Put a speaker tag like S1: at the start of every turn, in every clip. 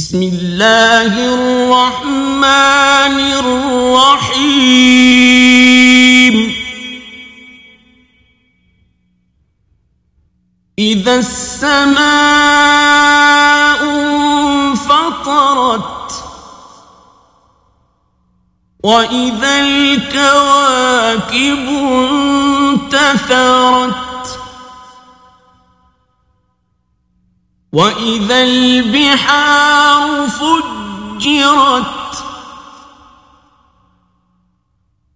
S1: بسم الله الرحمن الرحيم. إذا السماء انفطرت وإذا الكواكب انتثرت واذا البحار فجرت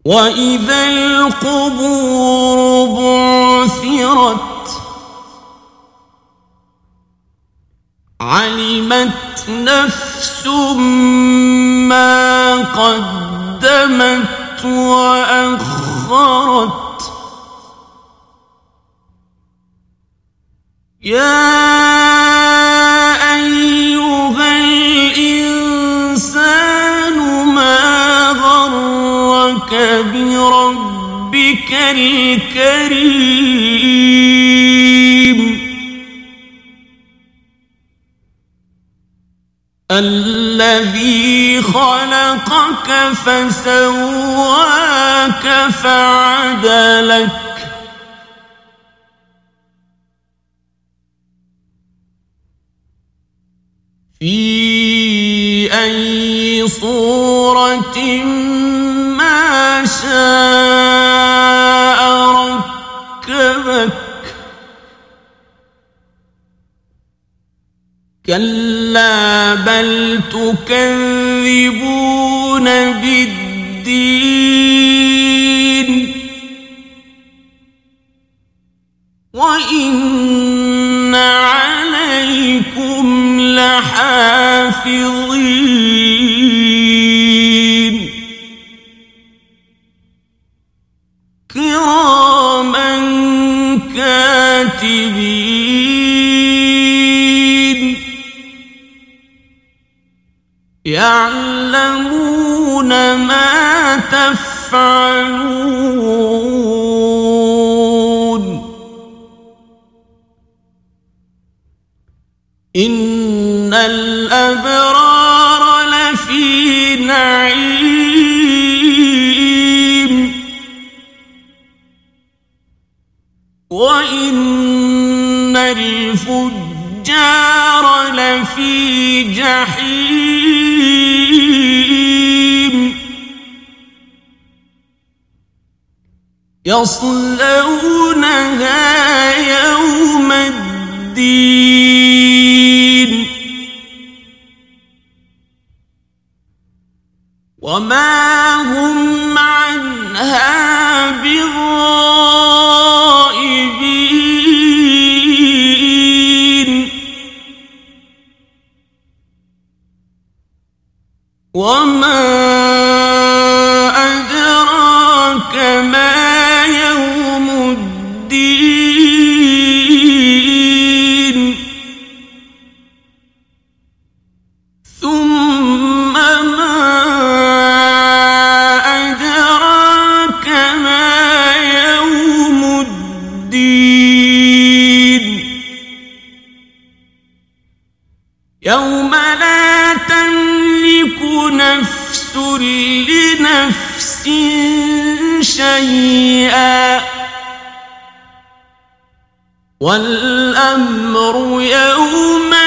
S1: واذا القبور بعثرت علمت نفس ما قدمت واخرت يا بربك الكريم الذي خلقك فسواك فعدلك في أي صورة ما شاء ركبك. كلا بل تكذبون بالدين. وإن عليكم لحافظين. يعلمون ما تفعلون. إن الأبرار لفي نعيم. وإن الفجار لفي جحيم. يصلونها يوم الدين. وما هم وما أدراك ما يوم الدين ثم ما أدراك ما يوم الدين يوم لا تملك نفس لنفس شيئا. والأمر يوم